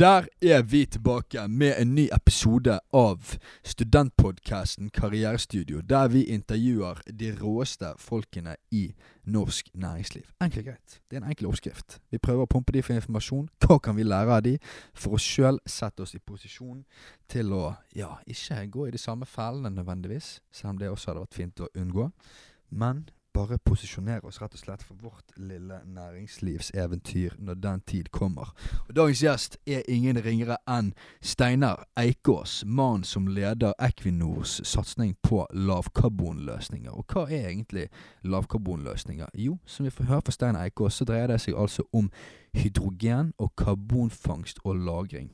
Der er vi tilbake med en ny episode av studentpodkasten Karrierestudio, der vi intervjuer de råeste folkene i norsk næringsliv. Enkelt og greit. Det er en enkel oppskrift. Vi prøver å pumpe de for informasjon. Hva kan vi lære av de for å sjøl sette oss i posisjon til å ja, ikke gå i de samme fellene nødvendigvis, selv om det også hadde vært fint å unngå, men bare posisjonere oss rett og slett for vårt lille næringslivseventyr når den tid kommer. Og Dagens gjest er ingen ringere enn Steinar Eikås, mannen som leder Equinors satsing på lavkarbonløsninger. Og hva er egentlig lavkarbonløsninger? Jo, som vi får høre fra Steinar Eikås, så dreier det seg altså om hydrogen og karbonfangst og -lagring.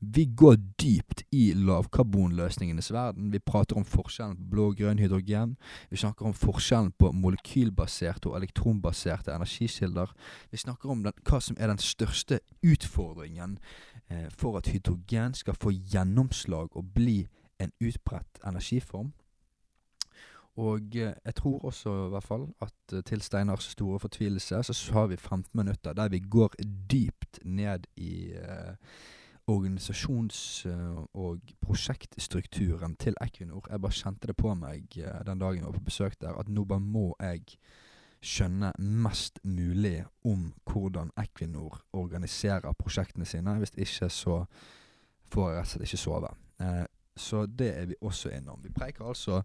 Vi går dypt i lavkarbonløsningenes verden. Vi prater om forskjellen på blå og grønn hydrogen. Vi snakker om forskjellen på molekylbaserte og elektronbaserte energikilder. Vi snakker om den, hva som er den største utfordringen eh, for at hydrogen skal få gjennomslag og bli en utbredt energiform. Og eh, jeg tror også i hvert fall at eh, til Steinars store fortvilelse så har vi 15 minutter der vi går dypt ned i eh, organisasjons- eh, og prosjektstrukturen til Equinor. Jeg bare kjente det på meg eh, den dagen jeg var på besøk der, at nå bare må jeg skjønne mest mulig om hvordan Equinor organiserer prosjektene sine. Hvis ikke så får jeg rett og slett ikke sove. Eh, så det er vi også innom. Vi preker altså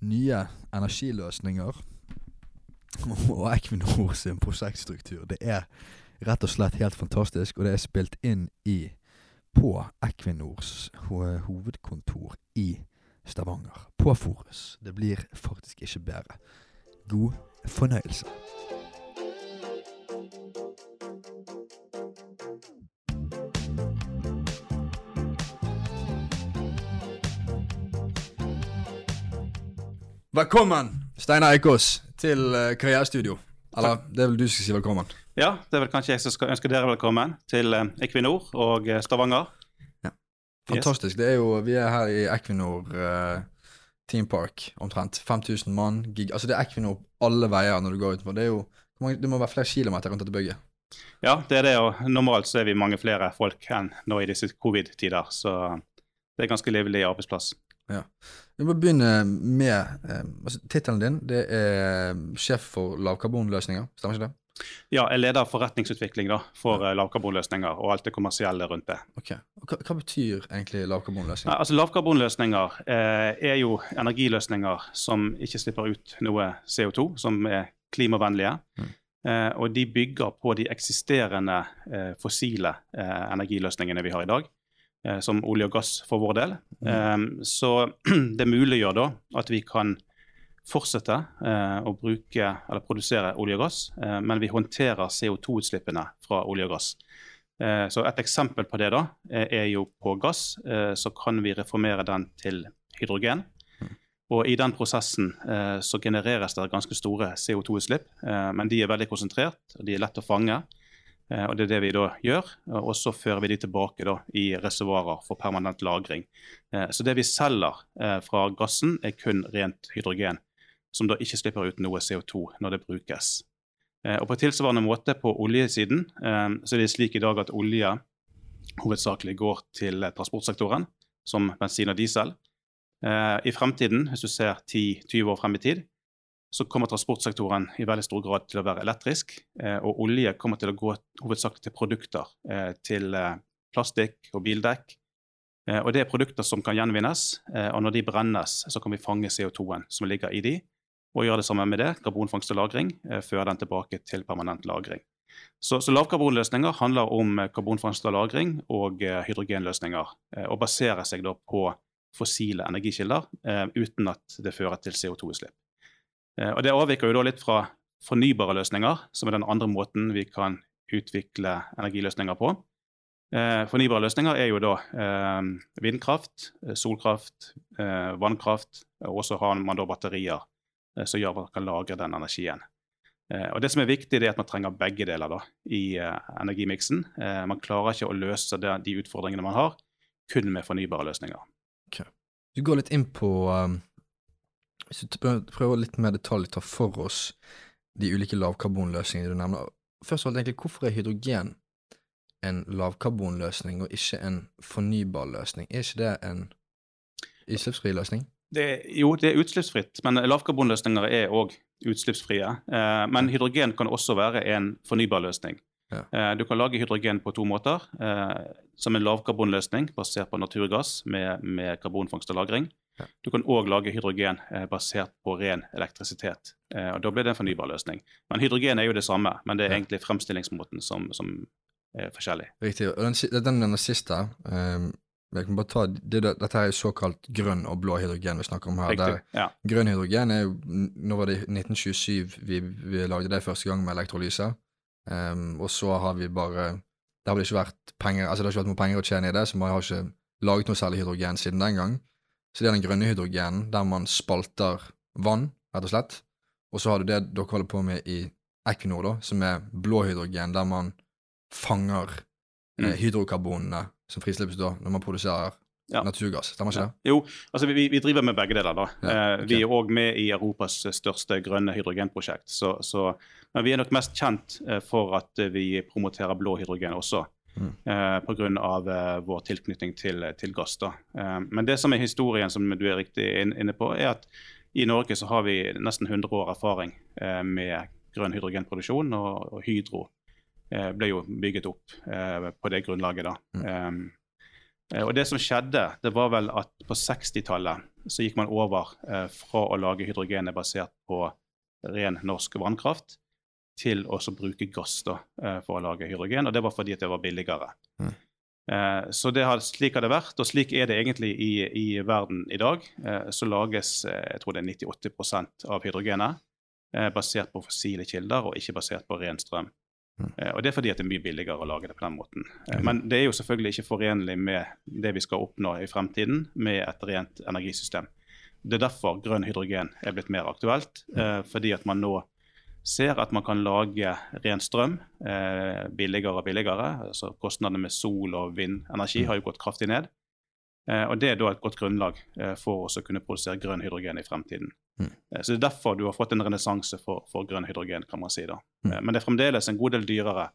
nye energiløsninger og Equinor sin prosjektstruktur. Det er rett og slett helt fantastisk, og det er spilt inn i på Equinors hovedkontor i Stavanger. På Forus. Det blir faktisk ikke bedre. God fornøyelse. Velkommen, Steinar Eikås, til uh, Karrierestudio. Eller det er vel du som skal si velkommen? Ja, det er vel kanskje jeg som skal ønske dere velkommen til eh, Equinor og eh, Stavanger. Ja. Fantastisk. Yes. Det er jo, vi er her i Equinor uh, Team Park, omtrent. 5000 mann. Gig. Altså Det er Equinor alle veier når du går utenfor. Det, jo, det må være flere kilometer rundt dette bygget. Ja, det er det. Og normalt så er vi mange flere folk enn nå i disse covid-tider. Så det er ganske livlig arbeidsplass. Ja. Vi må begynne med eh, altså, Tittelen din det er sjef for lavkarbonløsninger, stemmer ikke det? Ja, jeg leder forretningsutvikling da, for ja. Eh, lavkarbonløsninger og alt det kommersielle rundt det. Ok. Hva, hva betyr egentlig lavkarbonløsninger? altså Lavkarbonløsninger eh, er jo energiløsninger som ikke slipper ut noe CO2, som er klimavennlige. Mm. Eh, og de bygger på de eksisterende eh, fossile eh, energiløsningene vi har i dag, eh, som olje og gass for vår del. Mm. så det muliggjør da at vi kan fortsette eh, å bruke eller produsere olje og gass, eh, men vi håndterer CO2-utslippene fra olje og gass. Eh, så Et eksempel på det da, eh, er jo på gass. Eh, så kan vi reformere den til hydrogen. Mm. Og I den prosessen eh, så genereres det ganske store CO2-utslipp, men de er veldig konsentrert og de er lett å fange. Og Det er det vi da gjør, og så fører vi de tilbake da, i reservoarer for permanent lagring. så Det vi selger fra gassen, er kun rent hydrogen som da ikke slipper ut noe CO2 når det brukes. Eh, og På tilsvarende måte på oljesiden eh, så er det slik i dag at olje hovedsakelig går til transportsektoren, som bensin og diesel. Eh, I fremtiden, hvis du ser 10-20 år frem i tid, så kommer transportsektoren i veldig stor grad til å være elektrisk. Og olje kommer til å gå hovedsakelig til produkter, til plastikk og bildekk. Og det er produkter som kan gjenvinnes, og når de brennes, så kan vi fange CO2-en som ligger i de, og gjøre det samme med det, karbonfangst og -lagring, eh, føre den tilbake til permanent lagring. Så, så lavkarbonløsninger handler om eh, karbonfangst og -lagring og eh, hydrogenløsninger, og baserer seg da på fossile energikilder uten at det fører til CO2-utslipp. Og Det avviker jo da litt fra fornybare løsninger, som er den andre måten vi kan utvikle energiløsninger på. fornybare løsninger er jo da vindkraft, solkraft, vannkraft, og så har man da batterier Eh, som gjør at man kan lagre den energien. Eh, og Det som er viktig, er at man trenger begge deler da, i eh, energimiksen. Man klarer ikke å løse de utfordringene man har, kun med fornybare løsninger. Okay. Du går litt inn på um, Hvis du prøver litt mer detalj ta for oss de ulike lavkarbonløsningene du nevner. Først og fremst, egentlig, hvorfor er hydrogen en lavkarbonløsning og ikke en fornybar løsning? Er ikke det en utslippsfri løsning? Det, jo, det er utslippsfritt, men lavkarbonløsninger er òg utslippsfrie. Eh, men hydrogen kan også være en fornybar løsning. Ja. Eh, du kan lage hydrogen på to måter. Eh, som en lavkarbonløsning basert på naturgass med, med karbonfangst og -lagring. Du kan òg lage hydrogen eh, basert på ren elektrisitet. Eh, og Da blir det en fornybar løsning. Men hydrogen er jo det samme, men det er egentlig fremstillingsmåten som, som er forskjellig. Riktig. Og den, den, den siste um ta, det, det, Dette er jo såkalt grønn og blå hydrogen vi snakker om her. Riktig. Ja. grønn hydrogen er jo Nå var det i 1927 vi, vi lagde det første gang med elektrolyse. Um, og så har vi bare Det har ikke vært penger altså det har ikke vært noe penger å tjene i det, så man har ikke laget noe særlig hydrogen siden den gang. Så det er den grønne hydrogenen der man spalter vann, rett og slett. Og så har du det dere holder på med i Equinor, da, som er blå hydrogen, der man fanger eh, Mm. hydrokarbonene som frislippes da når man produserer Ja. naturgass. Stemmer ikke Ja. det? Jo, altså vi, vi driver med begge deler. da. Ja, okay. Vi er òg med i Europas største grønne hydrogenprosjekt. Så, så, men vi er nok mest kjent eh, for at eh, vi promoterer blå hydrogen også. Mm. Eh, Pga. Eh, vår tilknytning til, til gass. da. Eh, men det som er historien, som du er riktig inn- inne på, er at i Norge så har vi nesten 100 år erfaring eh, med grønn hydrogenproduksjon, og, og Hydro eh, ble jo bygget opp eh, på det grunnlaget. da. Mm. Eh, og det som skjedde, det var vel at på 60-tallet så gikk man over fra å lage hydrogenet basert på ren norsk vannkraft, til å bruke gass da, eh, for å lage hydrogen. Og det var fordi det var billigere. Mm. Eh, så det har, slik har det vært, og slik er det egentlig i, i verden i dag. Eh, så lages eh, jeg tror det er 98% av hydrogenet eh, basert på fossile kilder, og ikke basert på ren strøm. Mm. Og det er fordi det er mye billigere å lage det på den måten. Mm. Men det er jo selvfølgelig ikke forenlig med det vi skal oppnå i fremtiden, med et rent energisystem. Det er derfor grønn hydrogen er blitt mer aktuelt, eh, fordi at man nå ser at man kan lage ren strøm eh, billigere og billigere. altså Kostnadene med sol- og vindenergi har jo gått kraftig ned. Eh, og Det er da et godt grunnlag eh, for oss å kunne produsere grønn hydrogen i fremtiden. Mm. Eh, så Det er derfor du har fått en renessanse for, for grønn hydrogen. kan man si da. Mm. Eh, men det er fremdeles en god del dyrere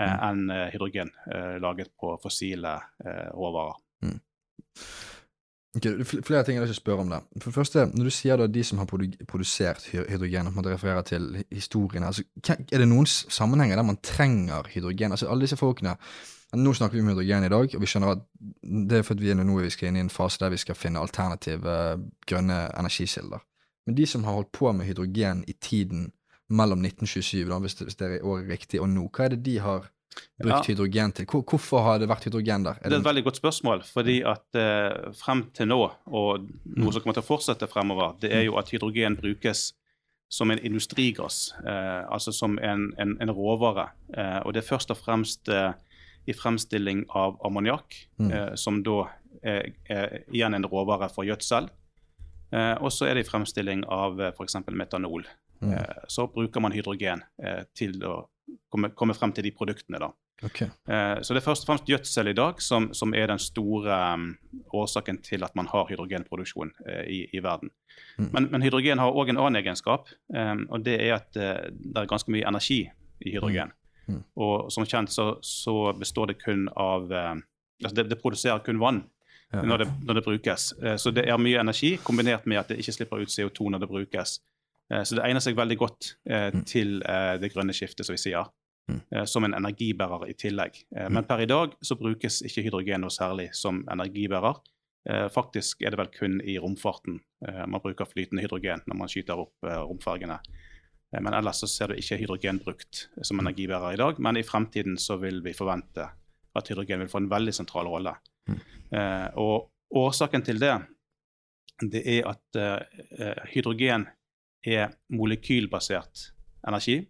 eh, Mm. enn hydrogen eh, laget på fossile eh, råvarer. Ok, fl- Flere ting jeg vil spørre om det. For det første, Når du sier da de som har produ produsert hydrogen, en måte refererer til historiene historien altså, Er det noen sammenhenger der man trenger hydrogen? Altså Alle disse folkene Nå snakker vi om hydrogen i dag, og vi skjønner at det er fordi vi er nå vi skal inn i en fase der vi skal finne alternative grønne energikilder. Men de som har holdt på med hydrogen i tiden mellom 1927, da, hvis det er året riktig, og nå, hva er det de har brukt Ja. hydrogen til? Hvor, hvorfor har det vært hydrogen der? Det er et veldig godt spørsmål. fordi at eh, frem til nå, og noe som kommer til å fortsette fremover, det er jo at hydrogen brukes som en industrigass, eh, altså som en, en, en råvare. Eh, og det er først og fremst eh, i fremstilling av ammoniakk, Mm. eh, som da er, er igjen en råvare for gjødsel. Eh, og så er det i fremstilling av eh, f.eks. metanol. Mm. Eh, så bruker man hydrogen til å komme, komme frem til de produktene. da. Okay. Eh, Så det er først og fremst gjødsel i dag som, som er den store um, årsaken til at man har hydrogenproduksjon eh, i, i verden. Mm. Men, men hydrogen har òg en annen egenskap, um, og det er at eh, det er ganske mye energi i hydrogen. Mm. Mm. Og som kjent så, så består det kun av eh, altså det, det produserer kun vann Ja. når det, når det brukes. Eh, Så det er mye energi kombinert med at det ikke slipper ut CO2 når det brukes. Eh, Så det egner seg veldig godt eh, Mm. til eh, det grønne skiftet, som vi sier. Mm. Som en energibærer i tillegg. Eh, Men per i dag så brukes ikke hydrogen noe særlig som energibærer. Faktisk er det vel kun i romfarten man bruker flytende hydrogen når man skyter opp romfargene. romfergene. Men ellers så ser du ikke hydrogen brukt som energibærer i dag. Men i fremtiden så vil vi forvente at hydrogen vil få en veldig sentral rolle. Mm. Og årsaken til det, det er at hydrogen er molekylbasert energi,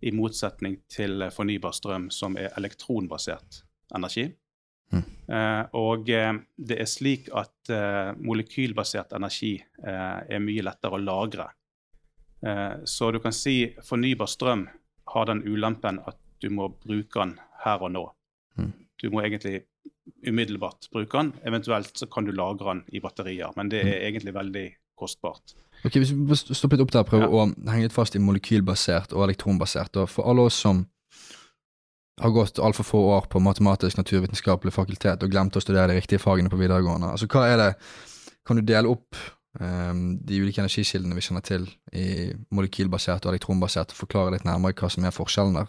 i motsetning til fornybar strøm, som er elektronbasert energi. Mm. Eh, og eh, det er slik at eh, molekylbasert energi eh, er mye lettere å lagre. Eh, så du kan si fornybar strøm har den ulempen at du må bruke den her og nå. Mm. Du må egentlig umiddelbart bruke den. Eventuelt så kan du lagre den i batterier, men det er egentlig veldig kostbart. Ok, Hvis vi stopper litt opp der prøver å henge litt fast i molekylbasert og elektronbasert. Og for alle oss som har gått altfor få år på matematisk-naturvitenskapelig fakultet og glemt å studere de riktige fagene på videregående. Altså, hva er det Kan du dele opp um, de ulike energikildene vi kjenner til i molekylbasert og elektronbasert, og forklare litt nærmere hva som er forskjellen der?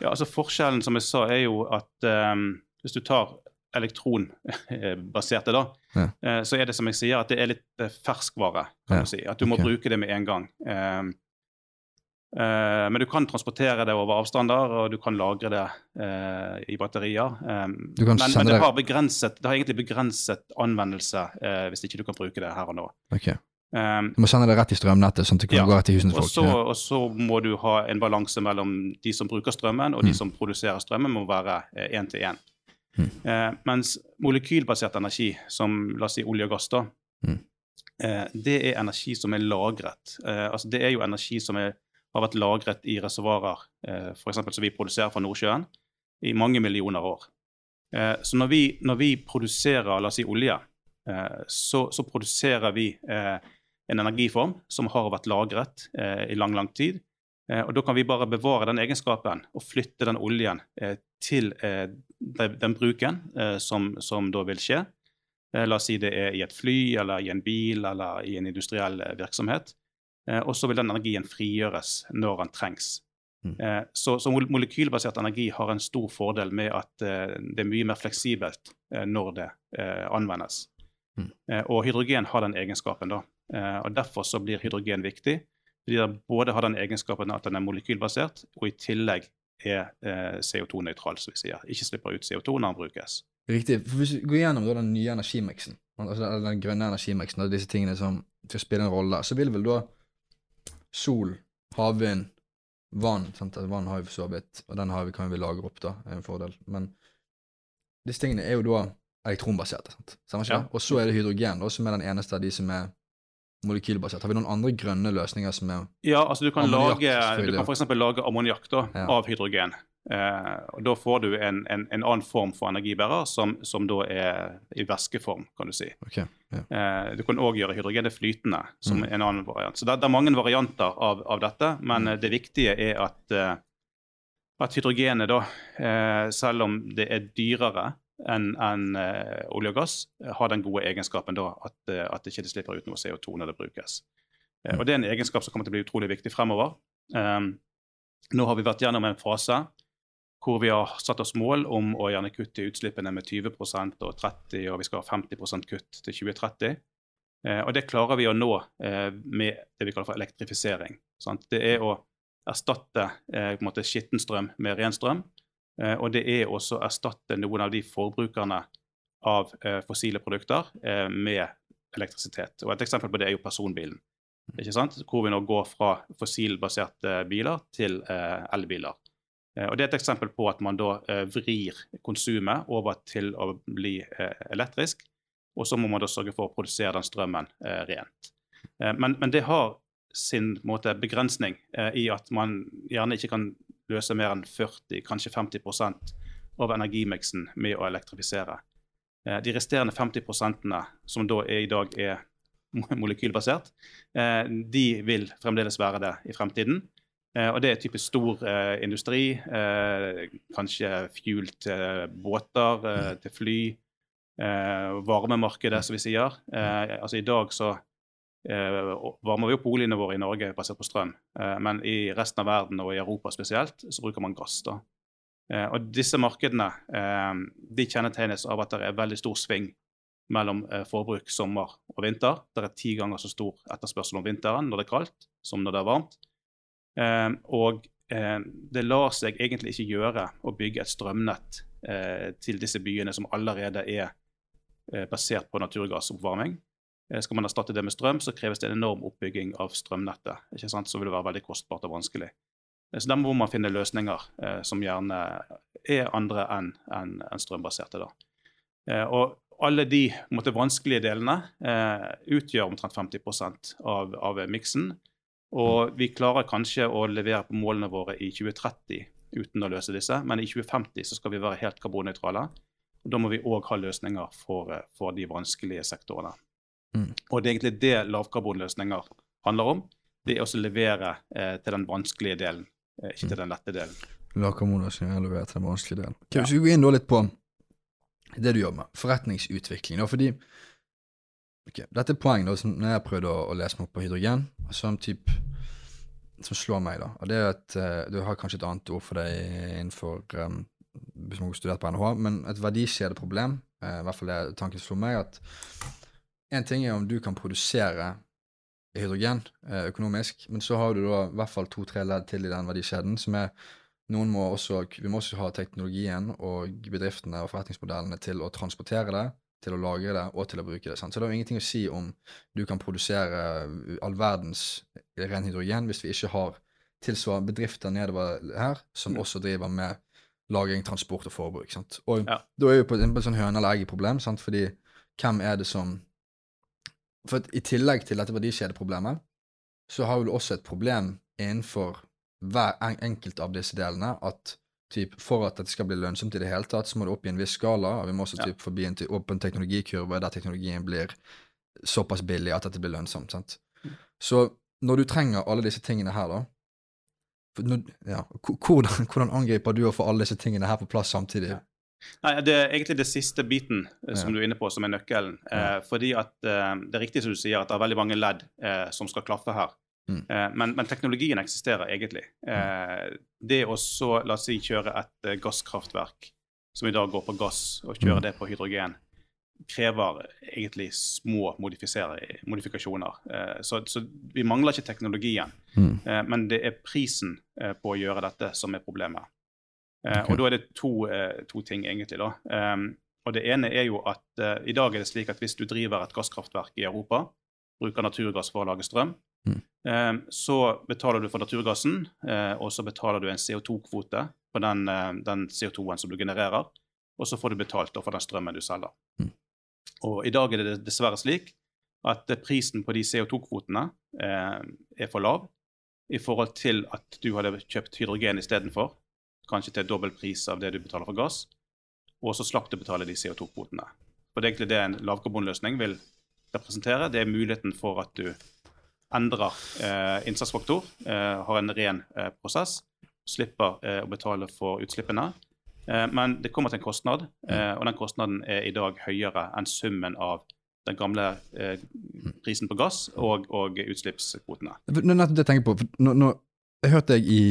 Ja, altså Forskjellen som jeg sa, er jo at um, hvis du tar elektronbaserte, da, Ja. eh, så er det som jeg sier, at det er litt eh, ferskvare. kan Ja, du si. At du må okay. bruke det med en gang. Um, eh, men du kan transportere det over avstander, og du kan lagre det i batterier. Um, men, men det har, begrenset, det har egentlig begrenset anvendelse hvis ikke du kan bruke det her og nå. Okay. Um, Du må sende det rett i strømnettet, sånn at det kan Ja, gå rett til husene til og folk. så, Ja. og så må du ha en balanse mellom de som bruker strømmen, og de Mm. som produserer strømmen, må være én til én. Mm. Eh, mens molekylbasert energi, som la oss si olje og gass, da, Mm. eh, det er energi som er lagret. Eh, altså det er jo energi som er, har vært lagret i reservoarer, eh, f.eks. som vi produserer fra Nordsjøen, i mange millioner år. Eh, så når vi, når vi produserer la oss si olje, eh, så, så produserer vi eh, en energiform som har vært lagret eh, i lang, lang tid. Eh, og Da kan vi bare bevare den egenskapen og flytte den oljen eh, til eh, den, bruken eh, som, som da vil skje. Eh, la oss si det er i et fly eller i en bil eller i en industriell eh, virksomhet. Eh, og så vil den energien frigjøres når den trengs. Mm. Eh, så, så molekylbasert energi har en stor fordel med at det er mye mer fleksibelt når det anvendes. Mm. Eh, og hydrogen har den egenskapen, da. Eh, og Derfor så blir hydrogen viktig. Fordi det både har den egenskapen at den er molekylbasert, og i tillegg er eh, CO2-nøytral, som vi sier. Ikke slipper ut CO2 når den brukes. Riktig. For Hvis vi går gjennom da den nye energimiksen, altså den- grønne energimiksen og disse tingene som skal spille en rolle, så vil vel da sol, havvind, vann sant? Altså, Vann har vi for så vidt, og den har vi, kan vi lagre opp, da, er en fordel. Men disse tingene er jo da elektronbaserte, sant? Ikke Ja. Og så er det hydrogen, da, som er den eneste av de som er molekylbasert. Har vi noen andre grønne løsninger som er Ja, altså du kan Ammoniakk, lage, du kan f.eks. lage ammoniakk Ja. av hydrogen. Eh, og Da får du en, en, en annen form for energibærer, som, som da er i væskeform, kan du si. Okay, Ja. Eh, du kan òg gjøre hydrogenet flytende, som Mm. en annen variant. Så det, det er mange varianter av, av dette, men Mm. eh, det viktige er at, eh, at hydrogenet, da, eh, selv om det er dyrere enn en, uh, olje og gass, eh, har den gode egenskapen da, at, uh, at det ikke slipper ut noe CO2 når det brukes. Uh, og Det er en egenskap som kommer til å bli utrolig viktig fremover. Um, nå har vi vært gjennom en fase hvor vi har satt oss mål om å gjerne kutte utslippene med 20% og 30 og vi skal ha 50% kutt til 2030. Eh, og det klarer vi å nå eh, med det vi kaller for elektrifisering. Sant? Det er å erstatte eh, skitten strøm med ren strøm. Eh, og det er også å erstatte noen av de forbrukerne av eh, fossile produkter eh, med elektrisitet. Og Et eksempel på det er jo personbilen. Ikke sant? Hvor vi nå går fra fossilbaserte biler til eh, elbiler. Eh, og Det er et eksempel på at man da vrir konsumet over til å bli elektrisk. Og så må man da sørge for å produsere den strømmen eh, rent. Eh, men, men det har sin måte, begrensning i at man gjerne ikke kan løse mer enn 40, kanskje 50% av energimiksen med å elektrifisere. Eh, de resterende 50 som da er, i dag er molekylbasert, eh, de vil fremdeles være det i fremtiden. Eh, og det er typisk stor industri, kanskje fuel til båter, til fly, varmemarkedet, som vi sier. Altså I dag så varmer vi opp boligene våre i Norge basert på strøm, eh, men i resten av verden og i Europa spesielt så bruker man gass. da. Eh, og disse markedene eh, de kjennetegnes av at det er veldig stor sving mellom eh, forbruk sommer og vinter. Det er ti ganger så stor etterspørsel om vinteren når det er kaldt, som når det er varmt. Eh, og eh, det lar seg egentlig ikke gjøre å bygge et strømnett eh, til disse byene som allerede er eh, basert på naturgassoppvarming. Eh, skal man erstatte det med strøm, så kreves det en enorm oppbygging av strømnettet. ikke sant? Så vil det være veldig kostbart og vanskelig. Eh, Så Der må man finne løsninger eh, som gjerne er andre enn en, en strømbaserte. da. Eh, og alle de måtte, vanskelige delene eh, utgjør omtrent 50 av, av miksen. Og vi klarer kanskje å levere på målene våre i 2030 uten å løse disse, men i 2050 så skal vi være helt karbonnøytrale. Og Da må vi òg ha løsninger for, eh, for de vanskelige sektorene. Mm. Og det er egentlig det lavkarbonløsninger handler om. Det er også å levere eh, til den vanskelige delen, eh, ikke til den lette delen. Lavkarbonløsninger er levert til den vanskelige delen. Okay, Hvis vi går inn da litt på det du jobber med, forretningsutvikling. Da, fordi okay, Dette er poeng da, som når jeg har prøvd å, å lese meg opp på hydrogen, som typ, som slår meg, da. Og det er at uh, Du har kanskje et annet ord for det innenfor um, hvis man har studert på NHH, men et verdikjedeproblem, uh, i hvert fall det tanken slår meg, at en ting er om du kan produsere hydrogen uh, økonomisk, men så har du da i hvert fall to-tre ledd til i den verdikjeden, som er noen må også, Vi må også ha teknologien og bedriftene og forretningsmodellene til å transportere det, til å lagre det og til å bruke det. Sant? Så det jo ingenting å si om du kan produsere all verdens ren hydrogen hvis vi ikke har tilsvarende bedrifter nedover her som også driver med lagring, transport og forbruk. Sant? Og Ja. da er vi på et sånn høne eller egg-problem, fordi hvem er det som For i tillegg til dette verdikjedeproblemet, så har du også et problem innenfor hver enkelt av disse delene at typ, for at dette skal bli lønnsomt i det hele tatt, så må det opp i en viss skala. og Vi må også typ, forbi en opp en teknologikurve der teknologien blir såpass billig at dette blir lønnsomt. sant? Så når du trenger alle disse tingene her, da når, ja, hvordan, hvordan angriper du å få alle disse tingene her på plass samtidig? Ja. Nei, Det er egentlig det siste biten eh, som Ja. du er inne på, som er nøkkelen. Eh, fordi at eh, Det er riktig som du sier, at det er veldig mange ledd eh, som skal klaffe her. Mm. Eh, men, men teknologien eksisterer egentlig. Eh, det å så, la oss si, kjøre et gasskraftverk som i dag går på gass, og kjøre Mm. det på hydrogen, krever egentlig små modifikasjoner. Eh, så, så vi mangler ikke teknologien. Mm. Eh, men det er prisen på å gjøre dette som er problemet. Eh, Ok. Og da er det to, eh, to ting, egentlig. da. Um, og Det ene er jo at uh, i dag er det slik at hvis du driver et gasskraftverk i Europa, bruker naturgass for å lage strøm, Mm. um, så betaler du for naturgassen, uh, og så betaler du en CO2-kvote på den, uh, den CO2-en som du genererer, og så får du betalt for den strømmen du selger. Mm. Og I dag er det dessverre slik at prisen på de CO2-kvotene eh, er for lav i forhold til at du hadde kjøpt hydrogen istedenfor, kanskje til dobbel pris av det du betaler for gass, og så slapp du betale de CO2-kvotene. Og Det er egentlig det en lavkarbonløsning vil representere. Det er muligheten for at du endrer eh, innsatsfaktor, eh, har en ren eh, prosess, slipper eh, å betale for utslippene. Eh, men det kommer til en kostnad, eh, og den kostnaden er i dag høyere enn summen av den gamle prisen på gass og, og utslippskvotene. Det det jeg tenker på. For nå, nå, hørte jeg i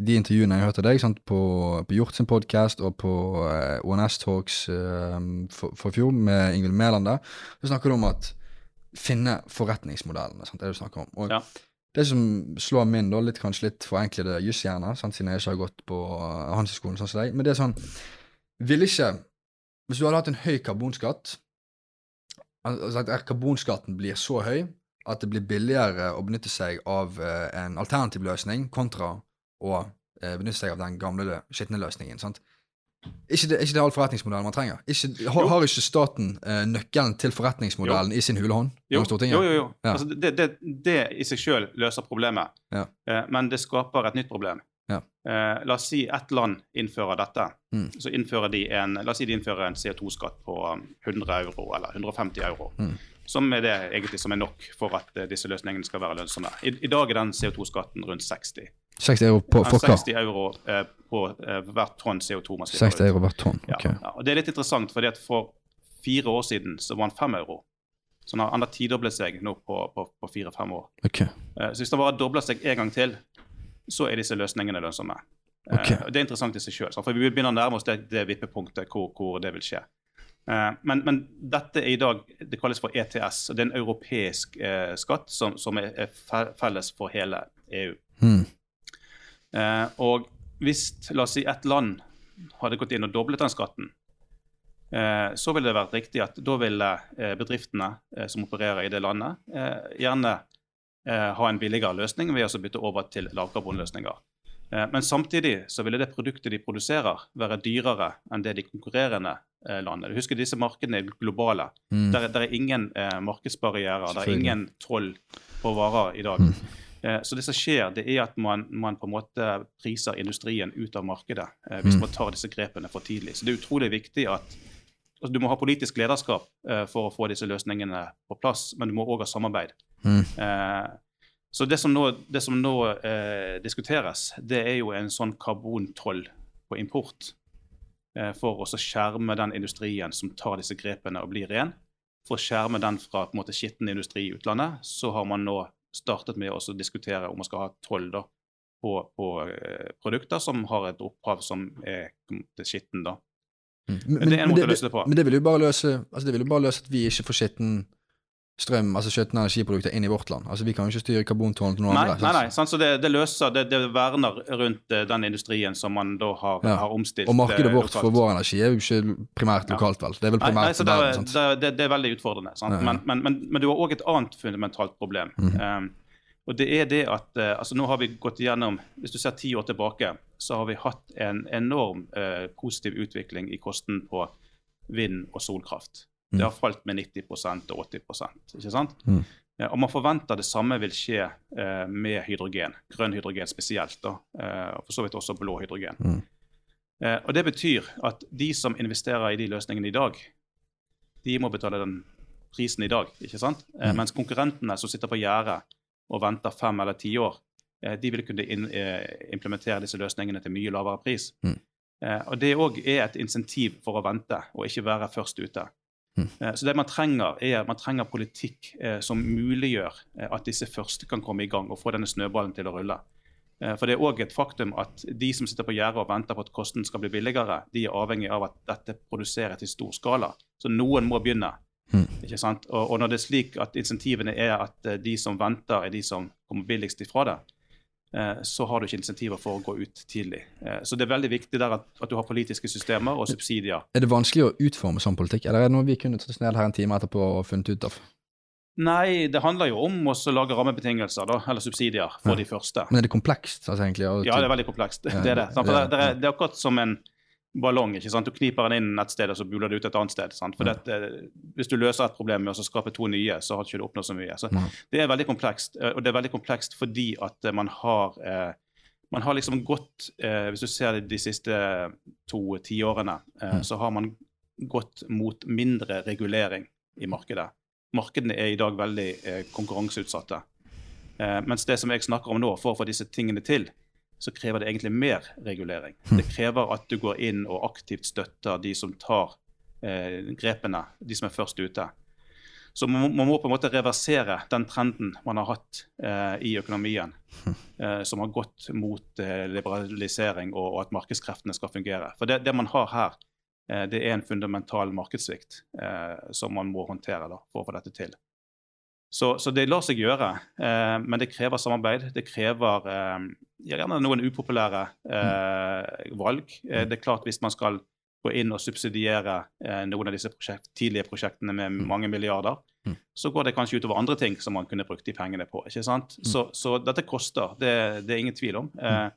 de intervjuene jeg hørte deg sant, på, på Hjort sin podkast og på eh, ONS Talks eh, for, for fjor med Ingvild Mæland der, så snakker du om at finne forretningsmodellene. Sant, det du snakker om. Og Ja. Det som slår min, da, litt kanskje litt forenklede jusshjerne, siden jeg ikke har gått på uh, Handelshøyskolen sånn som deg, men det er sånn Vil ikke Hvis du hadde hatt en høy karbonskatt Altså at karbonskatten blir så høy at det blir billigere å benytte seg av uh, en alternativ løsning kontra å eh, benytte seg av den gamle, skitne løsningen. sant? Ikke det, ikke det all forretningsmodellen man trenger. Ikke, har, har ikke staten eh, nøkkelen til forretningsmodellen i sin hulehånd? Jo, jo, jo. jo. Ja. Altså, det, det, det i seg sjøl løser problemet, Ja. eh, men det skaper et nytt problem. Ja. Eh, la oss si ett land innfører dette. Mm. Så innfører de en, la oss si de innfører en CO2-skatt på um, 100 euro eller 150 euro. Mm. Som er det egentlig som er nok for at disse løsningene skal være lønnsomme. I, i dag er den CO2-skatten rundt 60. 60 euro på, for hva? 60 euro eh, på eh, hvert tonn CO2 man slipper 60 euro hvert tonn. ja, ok. ja, og Det er litt interessant, fordi at for fire år siden så var den fem euro. Så den har enda tidoblet seg nå på, på, på fire-fem år. ok. Eh, Så hvis den bare dobler seg en gang til, så er disse løsningene lønnsomme. Eh, Ok. Det er interessant i seg sjøl, for vi begynner å nærme oss det, det vippepunktet hvor, hvor det vil skje. Eh, Men, men dette er i dag Det kalles for ETS. og Det er en europeisk eh, skatt som, som er, er felles for hele EU. Hmm. Eh, og hvis la oss si et land hadde gått inn og doblet den skatten, eh, så ville det vært riktig at da ville eh, bedriftene som opererer i det landet, eh, gjerne ha en billigere løsning ved å bytte over til lavkarbonløsninger. Eh, men samtidig så ville det produktet de produserer, være dyrere enn det de konkurrerende landene. Husk disse markedene er globale. Mm. Der, der er ingen eh, markedsbarrierer, det er ingen troll på varer i dag. Mm. Eh, så det som skjer, det er at man, man på en måte priser industrien ut av markedet eh, hvis Mm. man tar disse grepene for tidlig. Så det er utrolig viktig at altså, Du må ha politisk lederskap eh, for å få disse løsningene på plass, men du må òg ha samarbeid. Mm. Eh, Så det som nå, det som nå eh, diskuteres, det er jo en sånn karbontoll på import. Eh, for å skjerme den industrien som tar disse grepene og blir ren. For å skjerme den fra på en måte skitten industri i utlandet, så har man nå startet med å diskutere om man skal ha toll da, på, på eh, produkter som har et opphav som er skitten. da. Mm. Det er en måte å løse det på. Men det vil jo bare løse, altså det vil jo bare løse at vi ikke får skitten strøm, altså skjøtne energiprodukter, inn i vårt land. Altså Vi kan jo ikke styre karbontårnet til noen Nei, andre. nei, nei, sant? så det, det løser, det, det verner rundt eh, den industrien som man da har, Ja. har omstilt. Og markedet eh, vårt lokalt. for vår energi er jo ikke primært lokalt, vel. Det er vel Nei, nei, primært så det, verden. det, det, er veldig utfordrende. Sant? Ja, ja. Men, men, men, men du har òg et annet fundamentalt problem. Mhm. Um, og det er det at uh, altså Nå har vi gått igjennom Hvis du ser ti år tilbake, så har vi hatt en enorm uh, positiv utvikling i kosten på vind- og solkraft. Mm. Det har falt med 90% og 80% ikke sant? Mm. Eh, og man forventer det samme vil skje eh, med hydrogen. Grønn hydrogen spesielt, da, eh, og for så vidt også blå hydrogen. Mm. Eh, og Det betyr at de som investerer i de løsningene i dag, de må betale den prisen i dag. ikke sant? Eh, Mm. Mens konkurrentene som sitter på gjerdet og venter fem eller ti år, eh, de vil kunne eh, implementere disse løsningene til mye lavere pris. Mm. Eh, og Det òg er et insentiv for å vente og ikke være først ute. Mm. Eh, Så det man trenger, er man trenger politikk eh, som muliggjør eh, at disse første kan komme i gang og få denne snøballen til å rulle. For det er òg et faktum at de som sitter på gjerdet og venter på at kosten skal bli billigere, de er avhengig av at dette produseres i stor skala. Så noen må begynne. Mm. Ikke sant? Og, og når det er slik at insentivene er at de som venter, er de som kommer billigst ifra det, så har du ikke insentiver for å gå ut tidlig. Eh, Så det er veldig viktig der at, at du har politiske systemer og subsidier. Er det vanskelig å utforme sånn politikk, eller er det noe vi kunne tatt oss ned her en time etterpå og funnet ut av? Nei, det handler jo om å lage rammebetingelser, da, eller subsidier, for Ja. de første. Men er det komplekst, altså, egentlig? Ja, det er veldig komplekst. Ja, Det er ja, det, det, er, det er akkurat som en ballong. ikke sant? Du kniper den inn et sted, og så buler det ut et annet sted. sant? For dette, Hvis du løser et problem med å skape to nye, så har du ikke oppnådd så mye. Så. Det er veldig komplekst, eh, og det er veldig komplekst fordi at eh, man har eh, man har liksom gått, eh, Hvis du ser det de siste to tiårene, eh, Mm. så har man gått mot mindre regulering i markedet. Markedene er i dag veldig eh, konkurranseutsatte. Eh, mens det som jeg snakker om nå, for å få disse tingene til, så krever det egentlig mer regulering. Hm. Det krever at du går inn og aktivt støtter de som tar eh, grepene, de som er først ute. Så man, må- man må på en måte reversere den trenden man har hatt eh, i økonomien, eh, som har gått mot eh, liberalisering og, og at markedskreftene skal fungere. For det, det man har her, eh, det er en fundamental markedssvikt eh, som man må håndtere da, for å få dette til. Så, så det lar seg gjøre, eh, men det krever samarbeid. Det krever eh, gjerne noen upopulære eh, valg. Eh, det er klart Hvis man skal gå inn og subsidiere eh, noen av disse prosjekt, tidlige prosjektene med Mm. mange milliarder, Mm. så går det kanskje utover andre ting som man kunne brukt de pengene på. ikke sant? Mm. Så, så dette koster, det, det er ingen tvil om. Eh,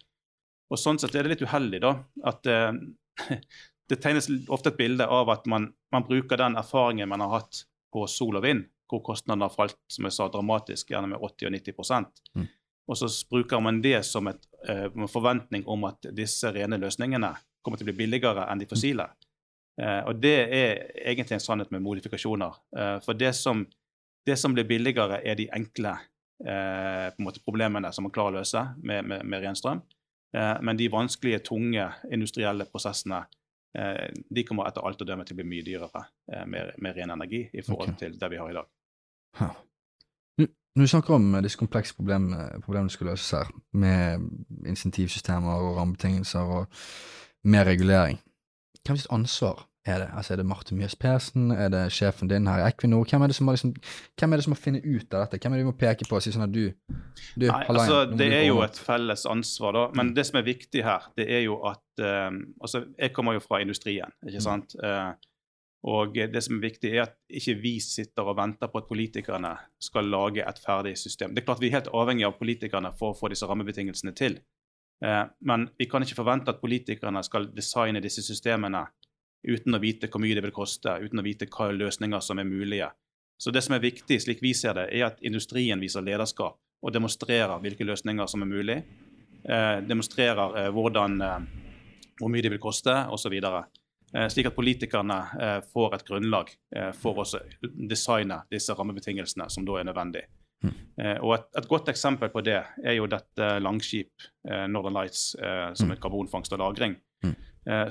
og sånn sett er det litt uheldig da, at det tegnes ofte et bilde av at man, man bruker den erfaringen man har hatt på sol og vind, hvor kostnadene har falt som jeg sa, dramatisk, gjerne med 80 og 90 Mm. Og så bruker man det som et, eh, en forventning om at disse rene løsningene kommer til å bli billigere enn de fossile. Uh, og det er egentlig en sannhet med modifikasjoner. Uh, for det som, det som blir billigere, er de enkle uh, måte problemene som man klarer å løse med, med, med ren strøm. Eh, men de vanskelige, tunge industrielle prosessene eh, de kommer etter alt å dømme til å bli mye dyrere eh, med, med ren energi i forhold okay. til det vi har i dag. Nå- Når du snakker om eh, disse komplekse problemene, problemene som skal løses her, med insentivsystemer og rammebetingelser og mer regulering, hvem sitt ansvar er det? Altså Er det Marte Mjøs Persen? Er det sjefen din her i Equinor? Hvem er det som må, liksom, finne ut av dette? Hvem er det vi må peke på og si sånn at du, du Nei, Halaien, altså, det du er jo et felles ansvar, da. Men det som er viktig her, det er jo at eh, Altså, jeg kommer jo fra industrien, ikke Mm. sant. Eh, og det som er viktig, er at ikke vi sitter og venter på at politikerne skal lage et ferdig system. Det er klart Vi er helt avhengig av politikerne for å få disse rammebetingelsene til. Eh, men vi kan ikke forvente at politikerne skal designe disse systemene uten å vite hvor mye det vil koste, uten å vite hva løsninger som er mulige. Så det som er viktig, slik vi ser det, er at industrien viser lederskap og demonstrerer hvilke løsninger som er mulig. Eh, demonstrerer eh, hvordan, eh, hvor mye det vil koste, osv. Eh, slik at politikerne eh, får et grunnlag eh, for å designe disse rammebetingelsene som da er nødvendig. Mm. Og et, et godt eksempel på det er jo dette Langskip, Northern Lights, som et er karbonfangst og -lagring. Mm.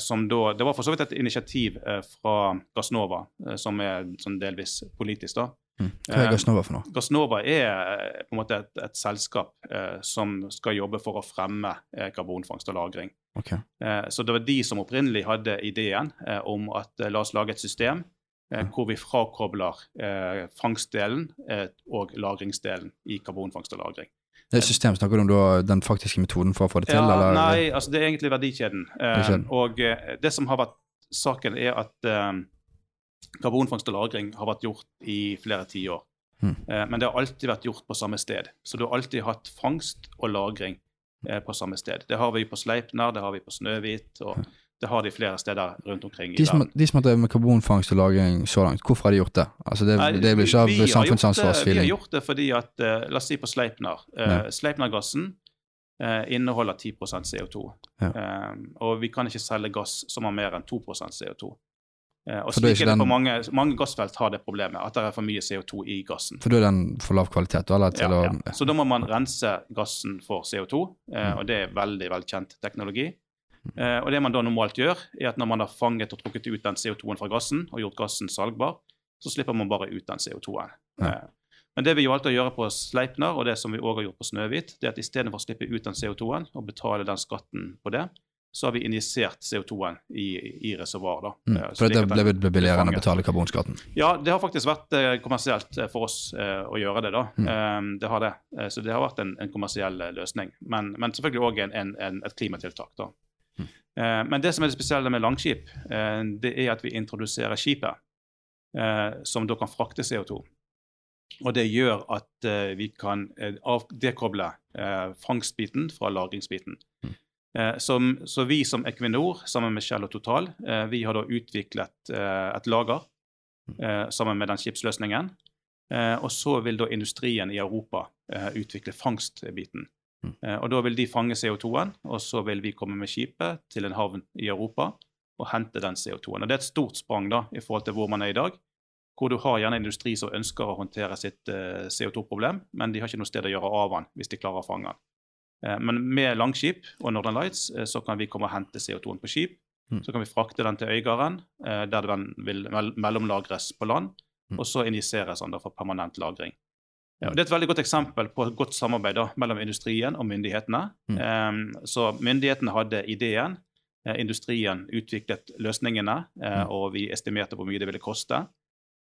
Som da, det var for så vidt et initiativ fra Gassnova, som er sånn delvis politisk. da. Mm. Hva er Eh, Gassnova for noe? Gassnova er eh, på en måte et, et selskap eh, som skal jobbe for å fremme eh, karbonfangst og -lagring. Okay. Eh, Så det var de som opprinnelig hadde ideen eh, om at la oss lage et system hvor vi frakobler eh, fangstdelen og lagringsdelen i karbonfangst og -lagring. Det er system, Snakker du om da den faktiske metoden for å få det til? Ja, eller? nei, altså det er egentlig verdikjeden. Eh, Verdikjeden. og det som har vært saken, er at eh, karbonfangst og -lagring har vært gjort i flere tiår. Mm. Eh, men det har alltid vært gjort på samme sted. Så du har alltid hatt fangst og lagring eh, på samme sted. Det har vi på Sleipner, det har vi på Snøhvit, og det har de flere steder rundt omkring De som, de som har drevet med karbonfangst og -lagring så langt, hvorfor har de gjort det? Altså Det, Nei, det blir ikke av samfunnsansvarsfeeling. har gjort det- Vi har gjort det fordi at eh, La oss si på Sleipner. Ja. Sleipnergassen eh, inneholder 10% CO2. Ja. Eh, og vi kan ikke selge gass som har mer enn 2% CO2. Eh, og slik er det på mange, mange gassfelt har det problemet, at det er for mye CO2 i gassen. For da er den for lav kvalitet? Eller Ja, å, ja. Så da må man rense gassen for CO2, eh, Mm. og det er veldig velkjent teknologi. Eh, og det man da normalt gjør, er at når man har fanget og trukket ut den CO2-en fra gassen og gjort gassen salgbar, så slipper man bare ut den CO2-en. Ja. Men det vi valgte å gjøre på Sleipner, og det som vi også har gjort på Snøhvit, det er at istedenfor å slippe ut den CO2-en og betale den skatten på det, så har vi injisert CO2-en i, i reservoar. mm, Eh, for det, ble, ble, billigere enn å betale karbonskatten? ja, det har faktisk vært eh, kommersielt eh, for oss eh, å gjøre det. da. Mm. Eh, det har det. Eh, så det har vært en, en kommersiell løsning. Men, men selvfølgelig òg en, en, en, et klimatiltak. da. Mm. Eh, men det som er det spesielle med Langskip, eh, det er at vi introduserer skipet eh, som da kan frakte CO2. Og det gjør at vi kan av, dekoble fangstbiten fra lagringsbiten. Eh, som, så vi som Equinor sammen med Shell og Total, eh, vi har da utviklet eh, et lager sammen med den skipsløsningen. Og så vil da industrien i Europa utvikle fangstbiten. Mm. Og da vil de fange CO2-en, og så vil vi komme med skipet til en havn i Europa og hente den CO2-en. Og Det er et stort sprang da, i forhold til hvor man er i dag, hvor du har gjerne industri som ønsker å håndtere sitt eh, CO2-problem, men de har ikke noe sted å gjøre av den hvis de klarer å fange den. Eh, men med Langskip og Northern Lights eh, så kan vi komme og hente CO2-en på skip. Mm. Så kan vi frakte den til Øygarden, eh, der den vil mellomlagres på land, Mm. og så injiseres den for permanent lagring. Ja, det er et veldig godt eksempel på et godt samarbeid da, mellom industrien og myndighetene. Mm. Eh, så myndighetene hadde ideen, industrien utviklet løsningene, Mm. og vi estimerte hvor mye det ville koste.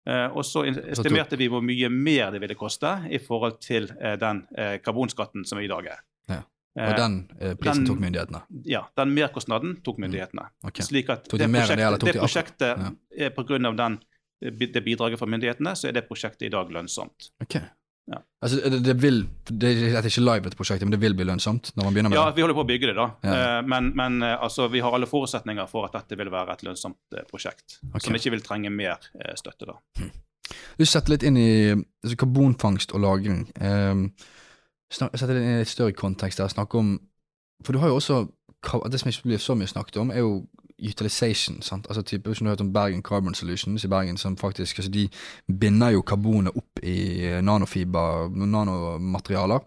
Og så estimerte vi hvor mye mer det ville koste i forhold til den karbonskatten som i dag er. Ja. Eh, Og den eh, prisen den- tok myndighetene? ja, den merkostnaden tok myndighetene. Ok. Slik at Tok de det det, prosjektet, det de akkurat? prosjektet er på grunn av den, det bidraget fra myndighetene, så er det prosjektet i dag lønnsomt. Okay. Ja. Altså, det, det vil Det er ikke live, dette prosjektet, men det vil bli lønnsomt når man begynner med Ja, det? vi holder på å bygge det, da. Ja. Eh, Men, men eh, altså, vi har alle forutsetninger for at dette vil være et lønnsomt eh, prosjekt. Okay. Som ikke vil trenge mer eh, støtte, da. Du setter litt inn i altså, karbonfangst og -lagring. Um, setter det inn i et større kontekst der. Snakke om For du har jo også Det som ikke blir så mye snakket om, er jo utilization. sant? Altså type, Hvis du har hørt om Bergen Carbon Solutions i Bergen, som faktisk altså De binder jo karbonet opp i nanofiber, nanomaterialer.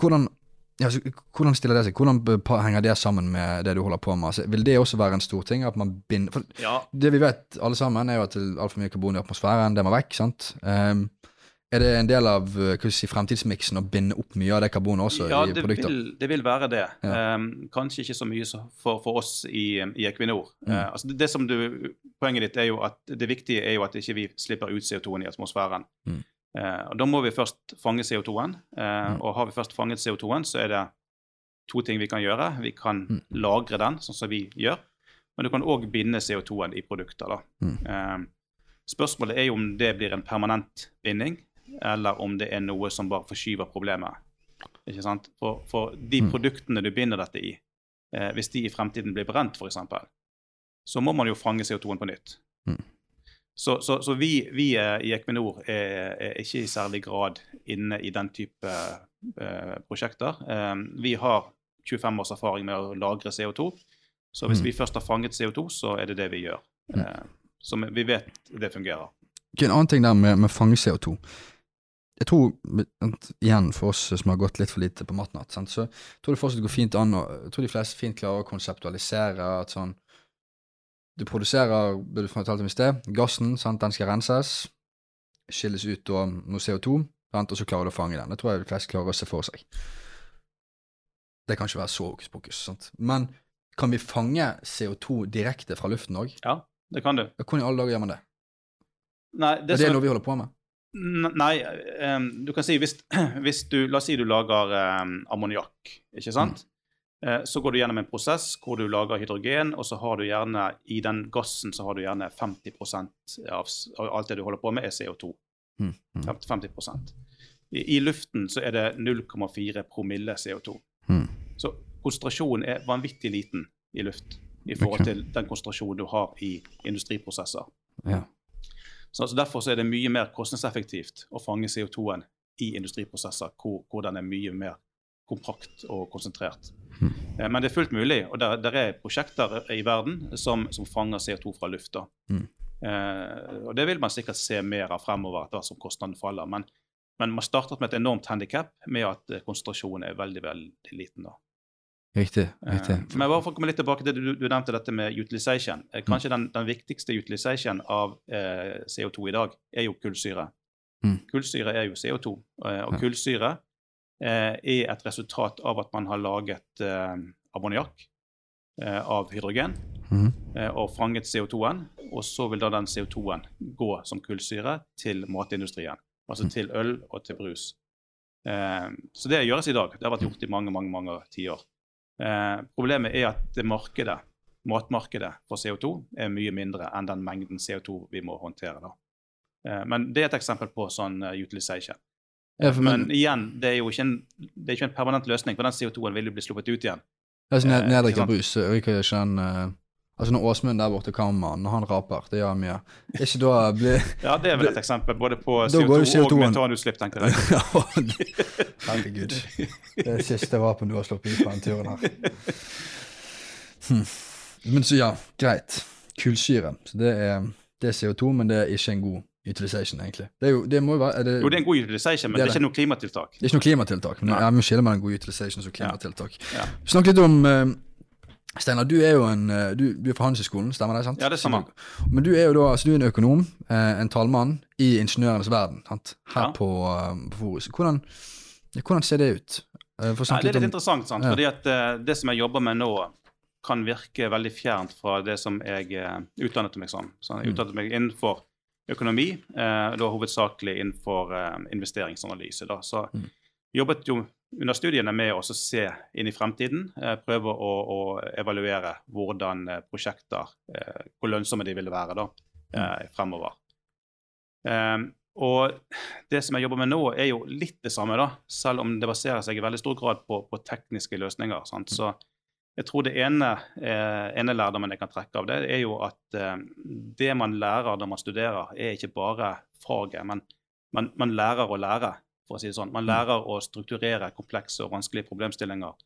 Hvordan ja, altså, hvordan stiller det seg? Hvordan henger det sammen med det du holder på med? Altså, vil det også være en stor ting? At man binder for Ja, det vi vet alle sammen, er jo at det er altfor mye karbon i atmosfæren. Det må vekk. sant? Um, er det en del av vi si, fremtidsmiksen å binde opp mye av det karbonet også ja i det, produkter? vil, det vil være det. Ja. Um, kanskje ikke så mye for, for oss i, i Equinor. Mm. Uh, altså det, det som du, Poenget ditt er jo at det viktige er jo at ikke vi slipper ut CO2-en i atmosfæren. Mm. Uh, og Da må vi først fange CO2-en. Uh, Mm. Og har vi først fanget CO2-en, så er det to ting vi kan gjøre. Vi kan Mm. lagre den, sånn som vi gjør. Men du kan òg binde CO2-en i produkter. da. Mm. Eh, spørsmålet er jo om det blir en permanent binding, eller om det er noe som bare forskyver problemet. Ikke sant? For, for de Mm. produktene du binder dette i, eh, hvis de i fremtiden blir brent f.eks., så må man jo fange CO2-en på nytt. Mm. Så, så, så vi, vi eh, i Equinor er, er ikke i særlig grad inne i den type eh, prosjekter. Eh, vi har 25 års erfaring med å lagre CO2, så hvis Mm. vi først har fanget CO2, så er det det vi gjør. Mm. Eh, så vi vet det fungerer. Ok, En annen ting der med, med fange CO2. Jeg tror, igjen for oss som har gått litt for lite på matnatt, sant, så jeg tror det fortsatt går fint an å Jeg tror de fleste fint klarer å konseptualisere at sånn Du produserer, det du fortalte om i sted, gassen, sant, den skal renses, skilles ut da noe CO2, sant, og så klarer du å fange den. Det tror jeg de fleste klarer å se for seg. Det kan ikke være så hokus pokus, sant. Men kan vi fange CO2 direkte fra luften òg? Ja, det kan du. Hvordan i alle dager gjør man det? Nei, Det, er det noe vi holder på med? Nei, um, du kan si hvis, hvis du La oss si du lager um, ammoniakk, ikke sant? Eh, så går du gjennom en prosess hvor du lager hydrogen, og så har du gjerne i den gassen så har du gjerne 50 av, av alt det du holder på med, er CO2. Mm, mm, 50, 50 I, I luften så er det 0,4 promille CO2. mm. Så konsentrasjonen er vanvittig liten i luft i forhold til den konsentrasjonen du har i industriprosesser. Ja. Så altså Derfor så er det mye mer kostnadseffektivt å fange CO2-en i industriprosesser hvor, hvor den er mye mer kompakt og konsentrert. Mhm. Eh, Men det er fullt mulig, og der, der er prosjekter i verden som, som fanger CO2 fra lufta. Mm. Eh, og Det vil man sikkert se mer av fremover etter hvert som kostnaden faller. Men, men man startet med et enormt handikap med at eh, konsentrasjonen er veldig veldig liten. da. Riktig. riktig. riktig. Men bare for å komme litt tilbake til det du, du nevnte dette med utilization. Uh, Kanskje den, den viktigste utilization av uh, CO2 i dag er jo kullsyre. Mm. Kullsyre er jo CO2, eh, og Ja. kullsyre eh, er et resultat av at man har laget eh, ammoniakk eh, av hydrogen mm. eh, og fanget CO2-en, og så vil da den CO2-en gå som kullsyre til matindustrien. Altså Mm. til øl og til brus. Eh, så det gjøres i dag. Det har vært gjort i mange mange, mange tiår. Eh, problemet er at det markedet, matmarkedet for CO2 er mye mindre enn den mengden CO2 vi må håndtere. da. Eh, men det er et eksempel på sånn eh, utilization. Ja, Men men, igjen, det er jo ikke en, det er ikke en permanent løsning, for den CO2-en vil jo bli sluppet ut igjen. ned, eh, nedrikket ikke sant? brus ryker ikke den eh, Altså Når Åsmund der borte kommer, når han raper, det gjør han mye. Ikke da blir Ja, det er vel et eksempel både på Da går jo CO2 og CO2-en. metanutslipp, tenker jeg. Herregud. Det er siste vapen du har sluppet ut på den turen her. Hm. Men så ja, greit. Kullsyre. Så det er, det er CO2, men det er ikke en god utilization, egentlig. Det, jo, det må jo være det, Jo, det er en god utilization, men Det er ikke noe klimatiltak. det er ikke noe klimatiltak. Men jeg må skille mellom god utilization og klimatiltak. Ja. Snakk litt om eh, Steinar, du er jo en eh, du, du er fra Handelshøyskolen, stemmer det? sant? Ja, det stemmer. Men du er jo da altså du er en økonom, eh, en talmann, i ingeniørenes verden, sant? her Ja. på, eh, på Forus. Hvordan, hvordan ser det ut? Nei, det er litt om interessant, sant? Ja. fordi at det som jeg jobber med nå, kan virke veldig fjernt fra det som jeg utdannet meg som. Så jeg Mm. utdannet meg innenfor økonomi, da hovedsakelig innenfor investeringsanalyse. Da. Så Mm. jobbet jo under studiene med å se inn i fremtiden, eh, prøve å, å evaluere hvordan eh, prosjekter, eh, hvor lønnsomme de ville være da, eh, fremover. Um, og det som jeg jobber med nå, er jo litt det samme, da, selv om det baserer seg i veldig stor grad på, på tekniske løsninger. Sant? Så jeg tror det ene, eh, ene lærdommen jeg kan trekke av det, er jo at det man lærer når man studerer, er ikke bare faget, men man, man lærer å lære, for å si det sånn. Man lærer å strukturere komplekse og vanskelige problemstillinger,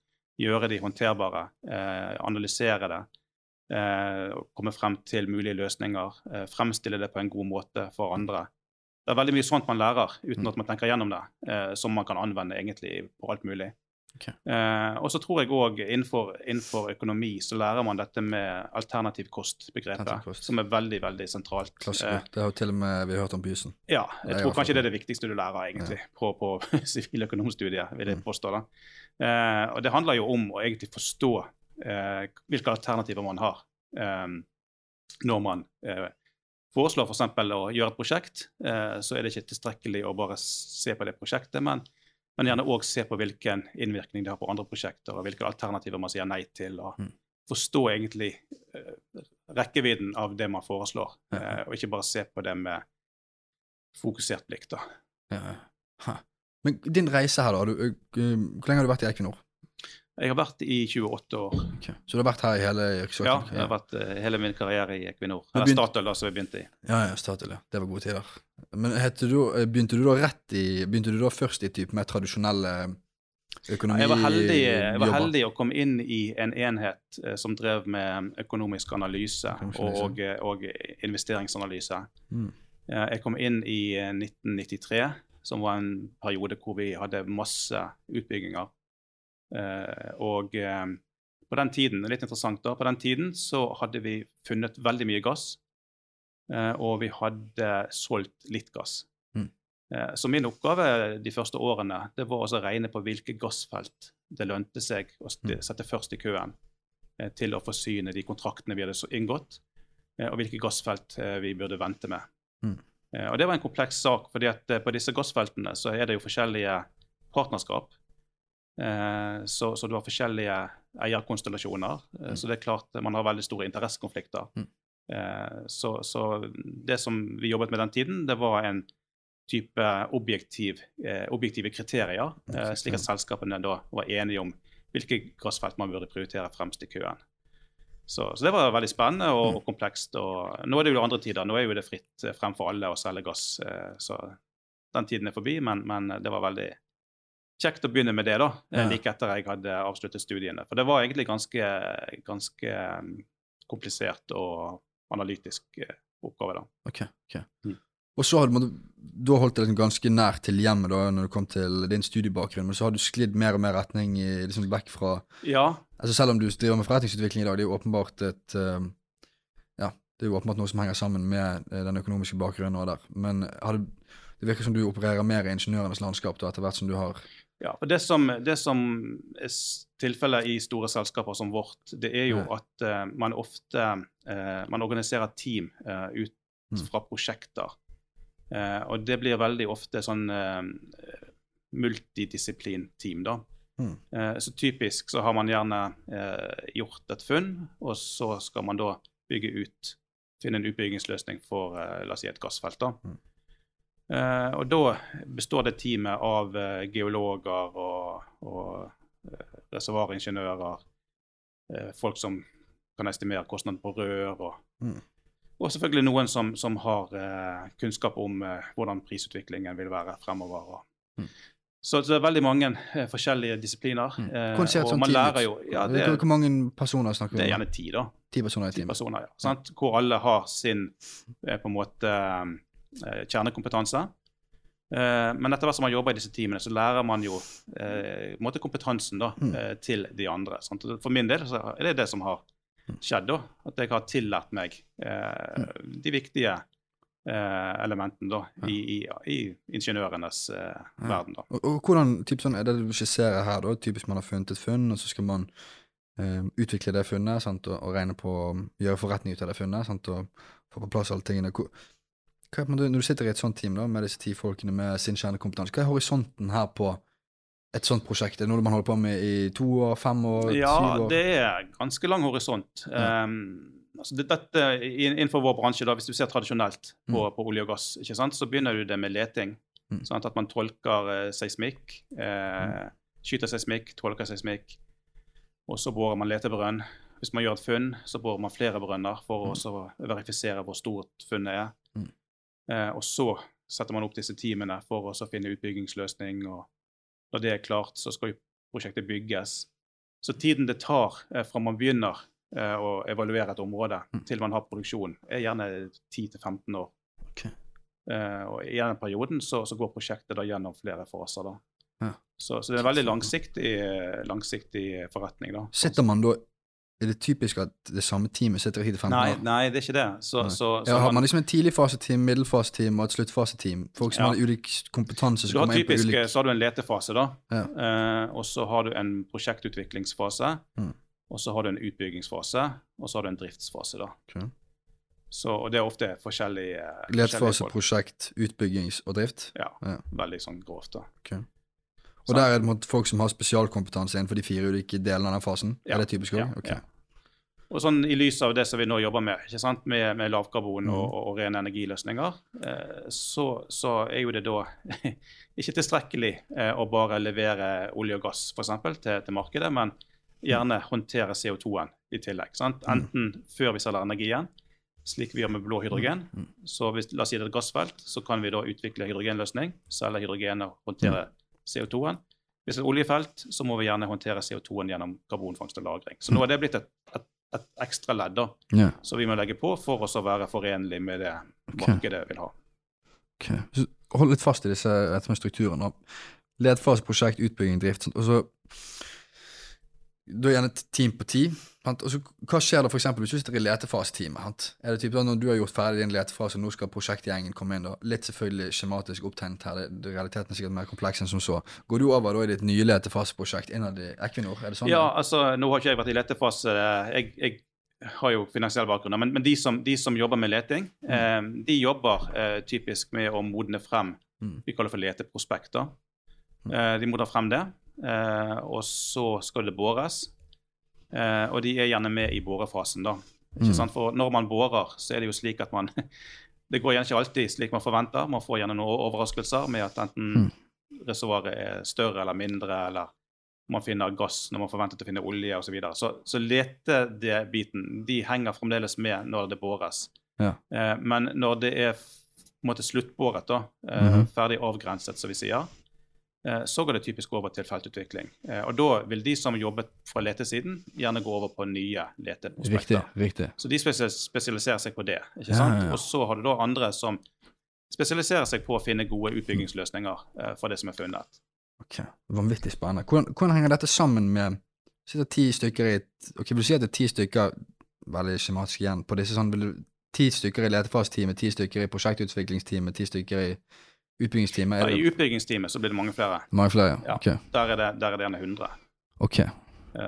gjøre de håndterbare, eh, analysere det, eh, komme frem til mulige løsninger, eh, fremstille det på en god måte for andre. Det er veldig mye sånt man lærer uten at man tenker gjennom det, eh, som man kan anvende egentlig på alt mulig. Ok. Eh, og så tror jeg òg innenfor, innenfor økonomi så lærer man dette med alternativ kost-begrepet, kost. som er veldig veldig sentralt. klassiker. Eh, Det har jo til og med vi har hørt om Bysen. ja, jeg tror kanskje det er det viktigste du lærer egentlig på, på siviløkonomstudiet, vil jeg Mm. påstå. da. Eh, og det handler jo om å egentlig forstå eh, hvilke alternativer man har eh, når man eh, foreslår f.eks. å gjøre et prosjekt, eh, så er det ikke tilstrekkelig å bare se på det prosjektet, men, men gjerne òg se på hvilken innvirkning det har på andre prosjekter, og hvilke alternativer man sier nei til. og Mm. Forstå egentlig uh, rekkevidden av det man foreslår, Ja. uh, og ikke bare se på det med fokusert blikk. da. Ja. Men din reise her, da. Du, ø, hvor lenge har du vært i Equinor? Jeg har vært i 28 år. Okay. Så du har vært her i hele Ja, yrkesakten? jeg har vært uh, hele min karriere i Equinor. Eller Statoil, da, som jeg begynte i. Ja, ja, Statoil, ja. Det var gode tider. Men heter du, begynte du da i Begynte du da først i typ mer tradisjonelle økonomi... Jeg var, heldig, jeg var heldig å komme inn i en enhet eh, som drev med økonomisk analyse og, og, investeringsanalyse. Mm. Eh, Jeg kom inn i eh, 1993, som var en periode hvor vi hadde masse utbygginger. Eh, og eh, på den tiden, litt interessant da, på den tiden så hadde vi funnet veldig mye gass, eh, og vi hadde solgt litt gass. Mm. Eh, Så min oppgave de første årene det var å regne på hvilke gassfelt det lønte seg å Mm. sette først i køen eh, til å forsyne de kontraktene vi hadde inngått, eh, og hvilke gassfelt eh, vi burde vente med. Mm. Eh, Og Det var en kompleks sak, fordi at eh, på disse gassfeltene så er det jo forskjellige partnerskap. Eh, Så, så du har forskjellige eierkonstellasjoner. eh, Mm. Så det er klart eh, man har veldig store interessekonflikter. Mm. Eh, Så, så det som vi jobbet med den tiden, det var en type objektiv, eh, objektive kriterier, eh, slik at selskapene da var enige om hvilke gassfelt man burde prioritere fremst i køen. Så, så det var veldig spennende og, Mm. og komplekst. og Nå er det jo andre tider. Nå er jo det fritt fremfor frem for alle å selge gass. Så den tiden er forbi, men, men det var veldig kjekt å begynne med det da, Ja. like etter jeg hadde avsluttet studiene. For det var egentlig ganske, ganske mm, komplisert og analytisk eh, oppgave. da. Ok, ok. Mm. Og så har du, du har holdt deg liksom ganske nær til hjemmet da, når du kom til din studiebakgrunn, men så har du sklidd mer og mer retning i, liksom vekk fra Ja, altså Selv om du driver med forretningsutvikling i dag, det er jo åpenbart et eh, Ja, det er jo åpenbart noe som henger sammen med eh, den økonomiske bakgrunnen og der. Men har du, det virker som du opererer mer i ingeniørenes landskap da, etter hvert som du har Ja, og det som, det som er tilfellet i store selskaper som vårt, det er jo at uh, man ofte uh, man organiserer team uh, ut Mm. fra prosjekter. Og det blir veldig ofte sånn multidisiplin-team, da. Mm. Så typisk så har man gjerne gjort et funn, og så skal man da bygge ut, finne en utbyggingsløsning for la oss si et gassfelt. da. Mm. Eh, og da består det teamet av uh, geologer og, og uh, reservoaringeniører, folk som kan estimere kostnaden på rør, og, Mm. og selvfølgelig noen som, som har kunnskap om hvordan prisutviklingen vil være fremover. Mm. Så, så det er veldig mange forskjellige disipliner. Mm. og man lærer jo ja, det, Hvor mange personer snakker det er gjerne ti, da. Ti personer i Ti teamet? personer, ja. Sant? Hvor alle har sin på en måte kjernekompetanse. Eh, men etter hvert som man jobber i disse teamene, så lærer man jo eh, måte kompetansen da, Mm. eh, til de andre. Sant? For min del så er det det som har Mm. skjedd. da, At jeg har tillært meg eh, de viktige eh, elementene da, i, i, i ingeniørenes eh, verden. da. Og, og hvordan typ sånn, er det du skisserer her, da? Typisk man har funnet et funn, og så skal man eh, utvikle det funnet sant? Og, og regne på å gjøre forretning ut av det funnet sant? og få på plass alle tingene. Hva når du sitter i et sånt team da, med disse ti folkene med sin kjernekompetanse, hva er horisonten her på et sånt prosjekt? Er det noe man holder på med i to år, fem år, Ja, syv år? Ja, det er ganske lang horisont. Ja. Um, altså det, dette, Innenfor vår bransje, da, hvis du ser tradisjonelt på, på olje og gass, ikke sant, så begynner du det med leting. Mm. Sant? At man tolker eh, seismikk. Eh, Skyter seismikk, tolker seismikk. Og så borer man letebrønn. Hvis man gjør et funn, så borer man flere brønner for å Mm. verifisere hvor stort funnet er. Eh, og så setter man opp disse teamene for å finne utbyggingsløsning. og Når det er klart, så skal jo prosjektet bygges. Så tiden det tar eh, fra man begynner eh, å evaluere et område Mm. til man har produksjon, er gjerne 10-15 år. Okay. Eh, og I den perioden så, så går prosjektet da gjennom flere faser. Ja. Så, så det er en veldig langsiktig, langsiktig forretning. da. Setter man da Er det typisk at det samme teamet sitter i 10-15 Nei, år? nei, det er ikke det. Så, så, så Ja, har man- liksom et tidligfaseteam, middelfaseteam og et sluttfaseteam? Folk som Ja. har ulik kompetanse du som har inn på typisk, ulik så har du en letefase, da. Ja. Eh, og så har du en prosjektutviklingsfase. Mm. Og så har du en utbyggingsfase, og så har du en driftsfase. da. Okay. Så, og det er ofte forskjellige, Letefase, prosjekt, utbyggings og drift? Ja, veldig sånn grovt. da. Og der er det folk som har spesialkompetanse innenfor de fire ulike delene av den fasen? Er det typisk òg? Ja. Og sånn I lys av det som vi nå jobber med, ikke sant? med, med lavkarbon Mm. og, og, og rene energiløsninger, eh, så, så er jo det da ikke tilstrekkelig eh, å bare levere olje og gass for eksempel, til, til markedet, men gjerne håndtere CO2-en i tillegg. sant? Mm. Enten før vi selger energien, slik vi gjør med blå hydrogen. Mm. Så hvis, la oss si det er et gassfelt, så kan vi da utvikle hydrogenløsning, selge hydrogen og håndtere Mm. CO2-en. Hvis det er et oljefelt, så må vi gjerne håndtere CO2-en gjennom karbonfangst og -lagring. Så nå er det blitt et, et, et ekstra ledd da, Ja. som vi må legge på for oss å være forenlig med det markedet okay. vil ha. Okay. Hold litt fast i disse strukturene. Ledfase, prosjekt, utbygging, drift. Du Og så Da er gjerne et team på ti. Sant? Og så Hva skjer da for eksempel, hvis du sitter i letefaseteamet? sant? Er det typ da Når du har gjort ferdig din letefase, og nå skal prosjektgjengen komme inn. da, Litt selvfølgelig skjematisk opptegnet her, det, det, realiteten er sikkert mer kompleks enn som så. Går du over da i ditt nye letefaseprosjekt innad i Equinor? Er det sånn? Ja, altså, nå har ikke jeg vært i letefase. Jeg, jeg har jo finansiell bakgrunn, men, men de, som, de, som, jobber med leting, eh, de jobber eh, typisk med å modne frem Mm. Vi kaller for leteprospekter. Eh, de modner frem det, eh, og så skal det bores. Eh, og de er gjerne med i borefasen, da. Ikke Mm. sant? For når man borer, så er det jo slik at man Det går gjerne ikke alltid slik man forventer. Man får gjerne noen overraskelser med at enten Mm. reservoaret er større eller mindre, eller man finner gass når man forventet å finne olje osv. Så, videre. så så letebiten de henger fremdeles med når det bores. Ja. Eh, men når det er på en måte sluttboret, da, eh, Mhm. ferdig avgrenset, som vi sier, så går det typisk over til feltutvikling. Eh, og da vil de som jobbet fra letesiden, gjerne gå over på nye leteprospekter. Riktig. riktig. Så de spesialiserer seg på det. ikke sant? ja, ja. Og så har du da andre som spesialiserer seg på å finne gode utbyggingsløsninger eh, for det som er funnet. Ok, Vanvittig spennende. Hvordan, hvordan henger dette sammen med Sitter ti stykker i Ok, Vil du si at det er ti stykker veldig skjematisk igjen på disse sånn vil du, Ti stykker i letefasteamet, ti stykker i prosjektutviklingsteamet, ti stykker i utbyggingsteamet? Ja, I utbyggingsteamet så blir det mange flere. mange flere? Ja. Ja, Der er det, der er det gjerne 100. ok.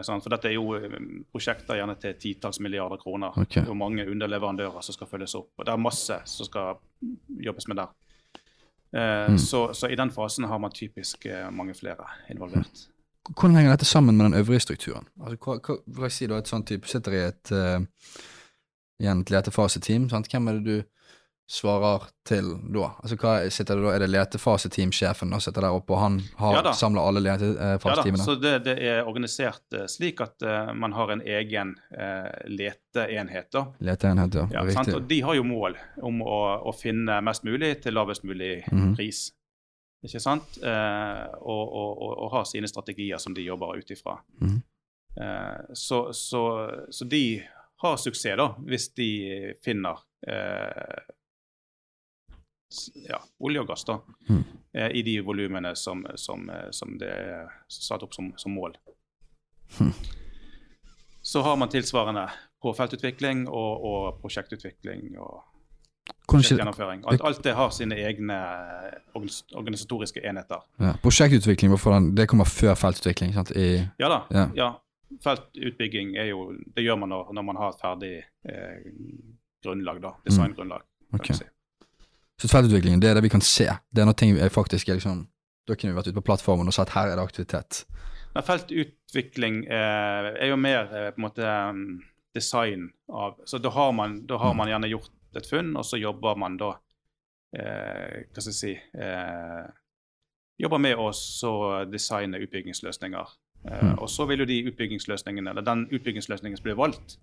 Sånn. For dette er jo eh, prosjekter gjerne til titalls milliarder kroner. Okay. Jo mange underleverandører som skal følges opp. Og det er masse som skal jobbes med der. Eh, Mm. så, så i den fasen har man typisk eh, mange flere involvert. Hvordan henger dette sammen med den øvrige strukturen? Altså, hva, hva, hva si da et sånt type sitter i et uh, igjen et letefaseteam, sant? hvem er det du svarer til da? Altså, hva sitter det da? Er det letefaseteamsjefen som sitter der oppe, og han har Ja samler alle Ja da, så det, det er organisert eh, slik at uh, man har en egen uh, leteenhet. da. Leteenhet, ja. Ja, sant? Riktig. Og de har jo mål om å, å finne mest mulig til lavest mulig Mhm. pris. Ikke sant? Uh, og, og, og, og har sine strategier som de jobber ut ifra. Mhm. Eh, så, så, så de har suksess, da, hvis de finner eh, ja, olje og gass da, Mhm. eh, i de volumene som, som, eh, som det er satt opp som, som mål. Mm. Så har man tilsvarende på feltutvikling og, og prosjektutvikling og prosjektgjennomføring. Alt, alt det har sine egne eh, organisatoriske enheter. ja. Prosjektutvikling, den, det kommer før feltutvikling? sant? I, Ja da. Ja. ja. Feltutbygging er jo Det gjør man når, når man har et ferdig eh, grunnlag, da. Designgrunnlag. kan man si. Så feltutviklingen, det er det vi kan se. Det er når ting er faktisk er liksom Da kunne vi vært ute på plattformen og sett her er det aktivitet. Men feltutvikling eh, er jo mer eh, på en måte mm, design av Så da har man, da har Mm. man gjerne gjort et funn, og så jobber man da eh, Hva skal jeg si eh, Jobber med å designe utbyggingsløsninger. Eh, Mm. Og så vil jo de utbyggingsløsningene, eller den utbyggingsløsningen som blir valgt,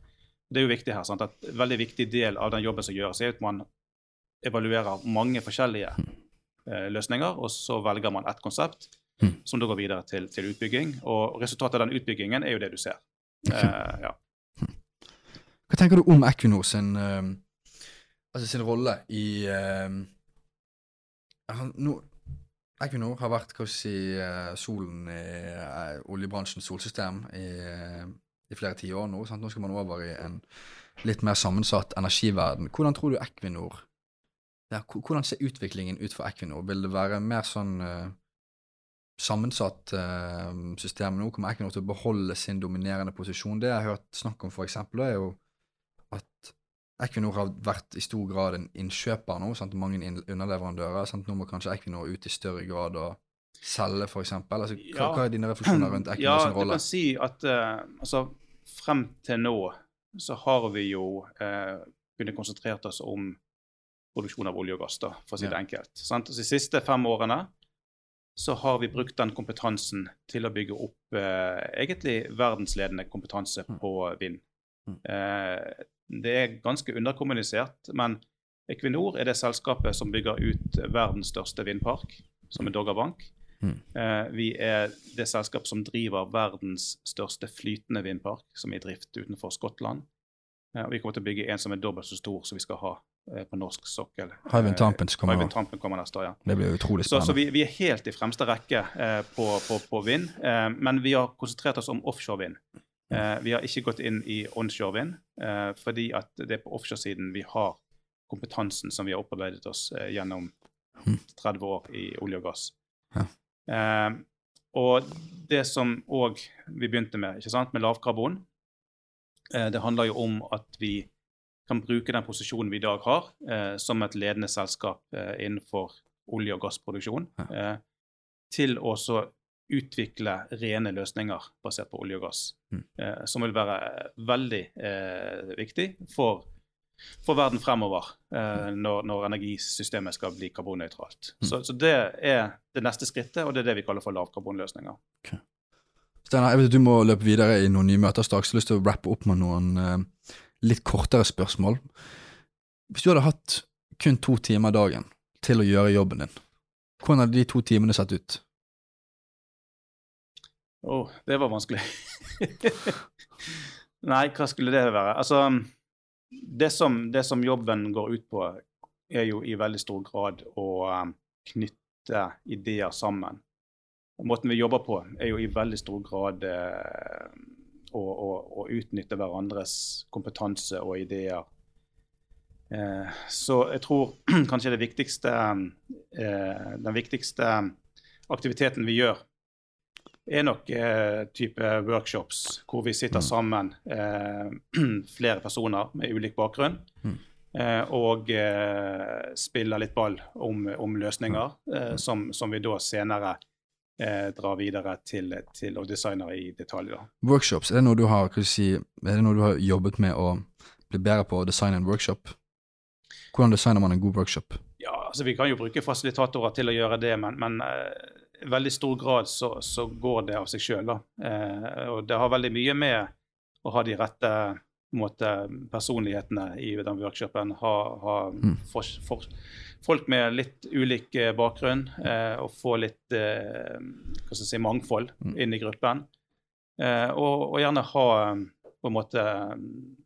det er jo viktig her. sant? At En veldig viktig del av den jobben som gjøres, er at man evaluerer mange forskjellige eh, løsninger, og så velger man ett konsept Mm. som da går videre til, til utbygging. Og resultatet av den utbyggingen er jo det du ser. Eh, ja. Hva tenker du om Equinor sin, uh, altså sin rolle i uh, no, Equinor har vært hva si, eh, solen i uh, oljebransjens solsystem i, eh, i flere tiår nå. Sant? Nå skal man over i en litt mer sammensatt energiverden. Hvordan tror du Equinor ja, Hvordan ser utviklingen ut for Equinor? Vil det være mer sånn uh, sammensatt uh, system nå? Kommer Equinor til å beholde sin dominerende posisjon? Det jeg har hørt snakk om, for eksempel, er jo at Equinor har vært i stor grad en innkjøper nå. Sant? Mange underleverandører. Sant? Nå må kanskje Equinor ut i større grad og selge, f.eks. Altså, hva, Ja. hva er dine refleksjoner rundt Equinors ja, sin du kan si at uh, altså, frem til nå så har vi jo kunnet konsentrert oss om produksjon av olje og gass, da, for å si det Ja. enkelt. Sant? Så de siste fem årene så har vi brukt den kompetansen til å bygge opp eh, egentlig verdensledende kompetanse Mm. på vind. Mm. Eh, det er ganske underkommunisert, men Equinor er det selskapet som bygger ut verdens største vindpark, som er Doggerbank. Mm. Eh, vi er det selskapet som driver verdens største flytende vindpark, som er i drift utenfor Skottland. Eh, og vi kommer til å bygge en som er dobbelt så stor som vi skal ha på norsk sokkel. Hywind Tampen kommer Hywind. Tampen kommer neste år, ja. Det blir utrolig Så, så vi, vi er helt i fremste rekke eh, på, på, på vind, eh, men vi har konsentrert oss om offshore vind. Eh, vi har ikke gått inn i onshore vind, eh, fordi at det er på offshoresiden vi har kompetansen som vi har opparbeidet oss eh, gjennom Mhm. 30 år i olje og gass. Ja. Eh, og det som òg vi begynte med, ikke sant, med lavkarbon, eh, det handler jo om at vi kan bruke den posisjonen vi i dag har, eh, som et ledende selskap eh, innenfor olje- og gassproduksjon, eh, til å så utvikle rene løsninger basert på olje og gass. Mm. Eh, som vil være veldig eh, viktig for, for verden fremover, eh, når, når energisystemet skal bli karbonnøytralt. Mm. Så, så det er det neste skrittet, og det er det vi kaller for lavkarbonløsninger. Steinar, jeg vet du må løpe videre i noen nye møter straks. Jeg har lyst til å rappe opp med noen eh, litt kortere spørsmål. Hvis du hadde hatt kun to timer dagen til å gjøre jobben din, hvordan hadde de to timene sett ut? Å, det var vanskelig. Nei, hva skulle det være? Altså, det som, det som jobben går ut på, er jo i veldig stor grad å um, knytte ideer sammen. Og måten vi jobber på, er jo i veldig stor grad eh, å, og, og utnytte hverandres kompetanse og ideer. Eh, så jeg tror kanskje det viktigste, eh, den viktigste aktiviteten vi gjør, er nok eh, type workshops hvor vi sitter Mm. sammen, flere personer med ulik bakgrunn, Mm. og spiller litt ball om, om løsninger Mm. som, som vi da senere eh, dra videre til, til og designer i detalj. Da. Workshops, er det noe du har, si, er det noe du har jobbet med å bli bedre på å designe en workshop? Hvordan designer man en god workshop? Ja, altså Vi kan jo bruke fasilitatorer til å gjøre det, men, men eh, i veldig stor grad så, så går det av seg sjøl. Eh, og det har veldig mye med å ha de rette måte, personlighetene i den workshopen. Ha, ha Mm. for, for, folk med litt ulik eh, bakgrunn, eh, og få litt eh, si, mangfold Mm. inn i gruppen. Eh, og, og gjerne ha eh, på en måte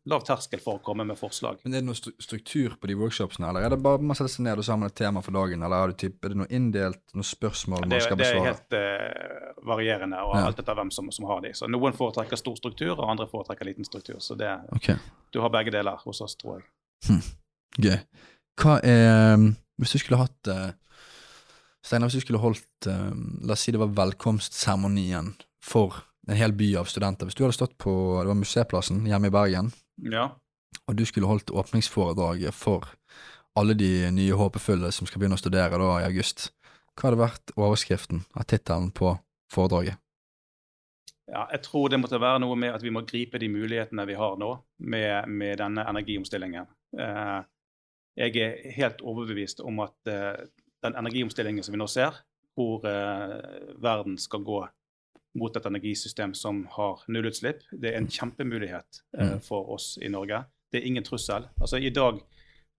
lav terskel for å komme med forslag. Men Er det noe struktur på de workshopsene, eller er det bare man setter seg ned og sammen et tema for dagen, eller er typ, er det noe inndelt, noen spørsmål Det, man skal det er helt uh, varierende, og Ja. alt etter hvem som, som har de. Så Noen foretrekker stor struktur, og andre foretrekker liten struktur. Så det, okay. du har begge deler hos oss, tror jeg. gøy. Hva er Hvis du skulle hatt uh, Steinar, hvis du skulle holdt uh, La oss si det var velkomstseremonien for en hel by av studenter. Hvis du hadde stått på det var Museplassen hjemme i Bergen, Ja. og du skulle holdt åpningsforedraget for alle de nye håpefulle som skal begynne å studere da i august, hva hadde vært overskriften av tittelen på foredraget? ja. Jeg tror det måtte være noe med at vi må gripe de mulighetene vi har nå med, med denne energiomstillingen. Eh, jeg er helt overbevist om at eh, den energiomstillingen som vi nå ser, hvor eh, verden skal gå mot et energisystem som har nullutslipp, det er en kjempemulighet eh, Mm. for oss i Norge. Det er ingen trussel. Altså i dag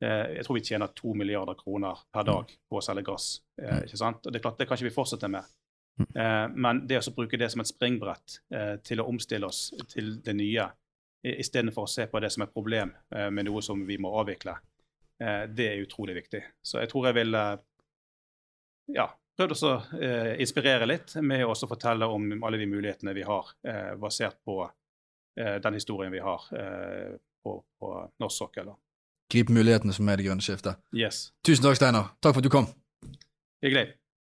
eh, Jeg tror vi tjener to milliarder kroner per dag på å selge gass. Eh, Mm. ikke sant? Og det er klart, det kan ikke vi fortsette med. Mm. Eh, men det å bruke det som et springbrett eh, til å omstille oss til det nye, istedenfor å se på det som et problem eh, med noe som vi må avvikle, eh, det er utrolig viktig. Så jeg tror jeg vil ja, prøvd å eh, inspirere litt med å fortelle om alle de mulighetene vi har, eh, basert på eh, den historien vi har på, på norsk sokkel. Grip mulighetene som er det grønne skiftet. Yes. Tusen takk, Steinar. Takk for at du kom. Hyggelig.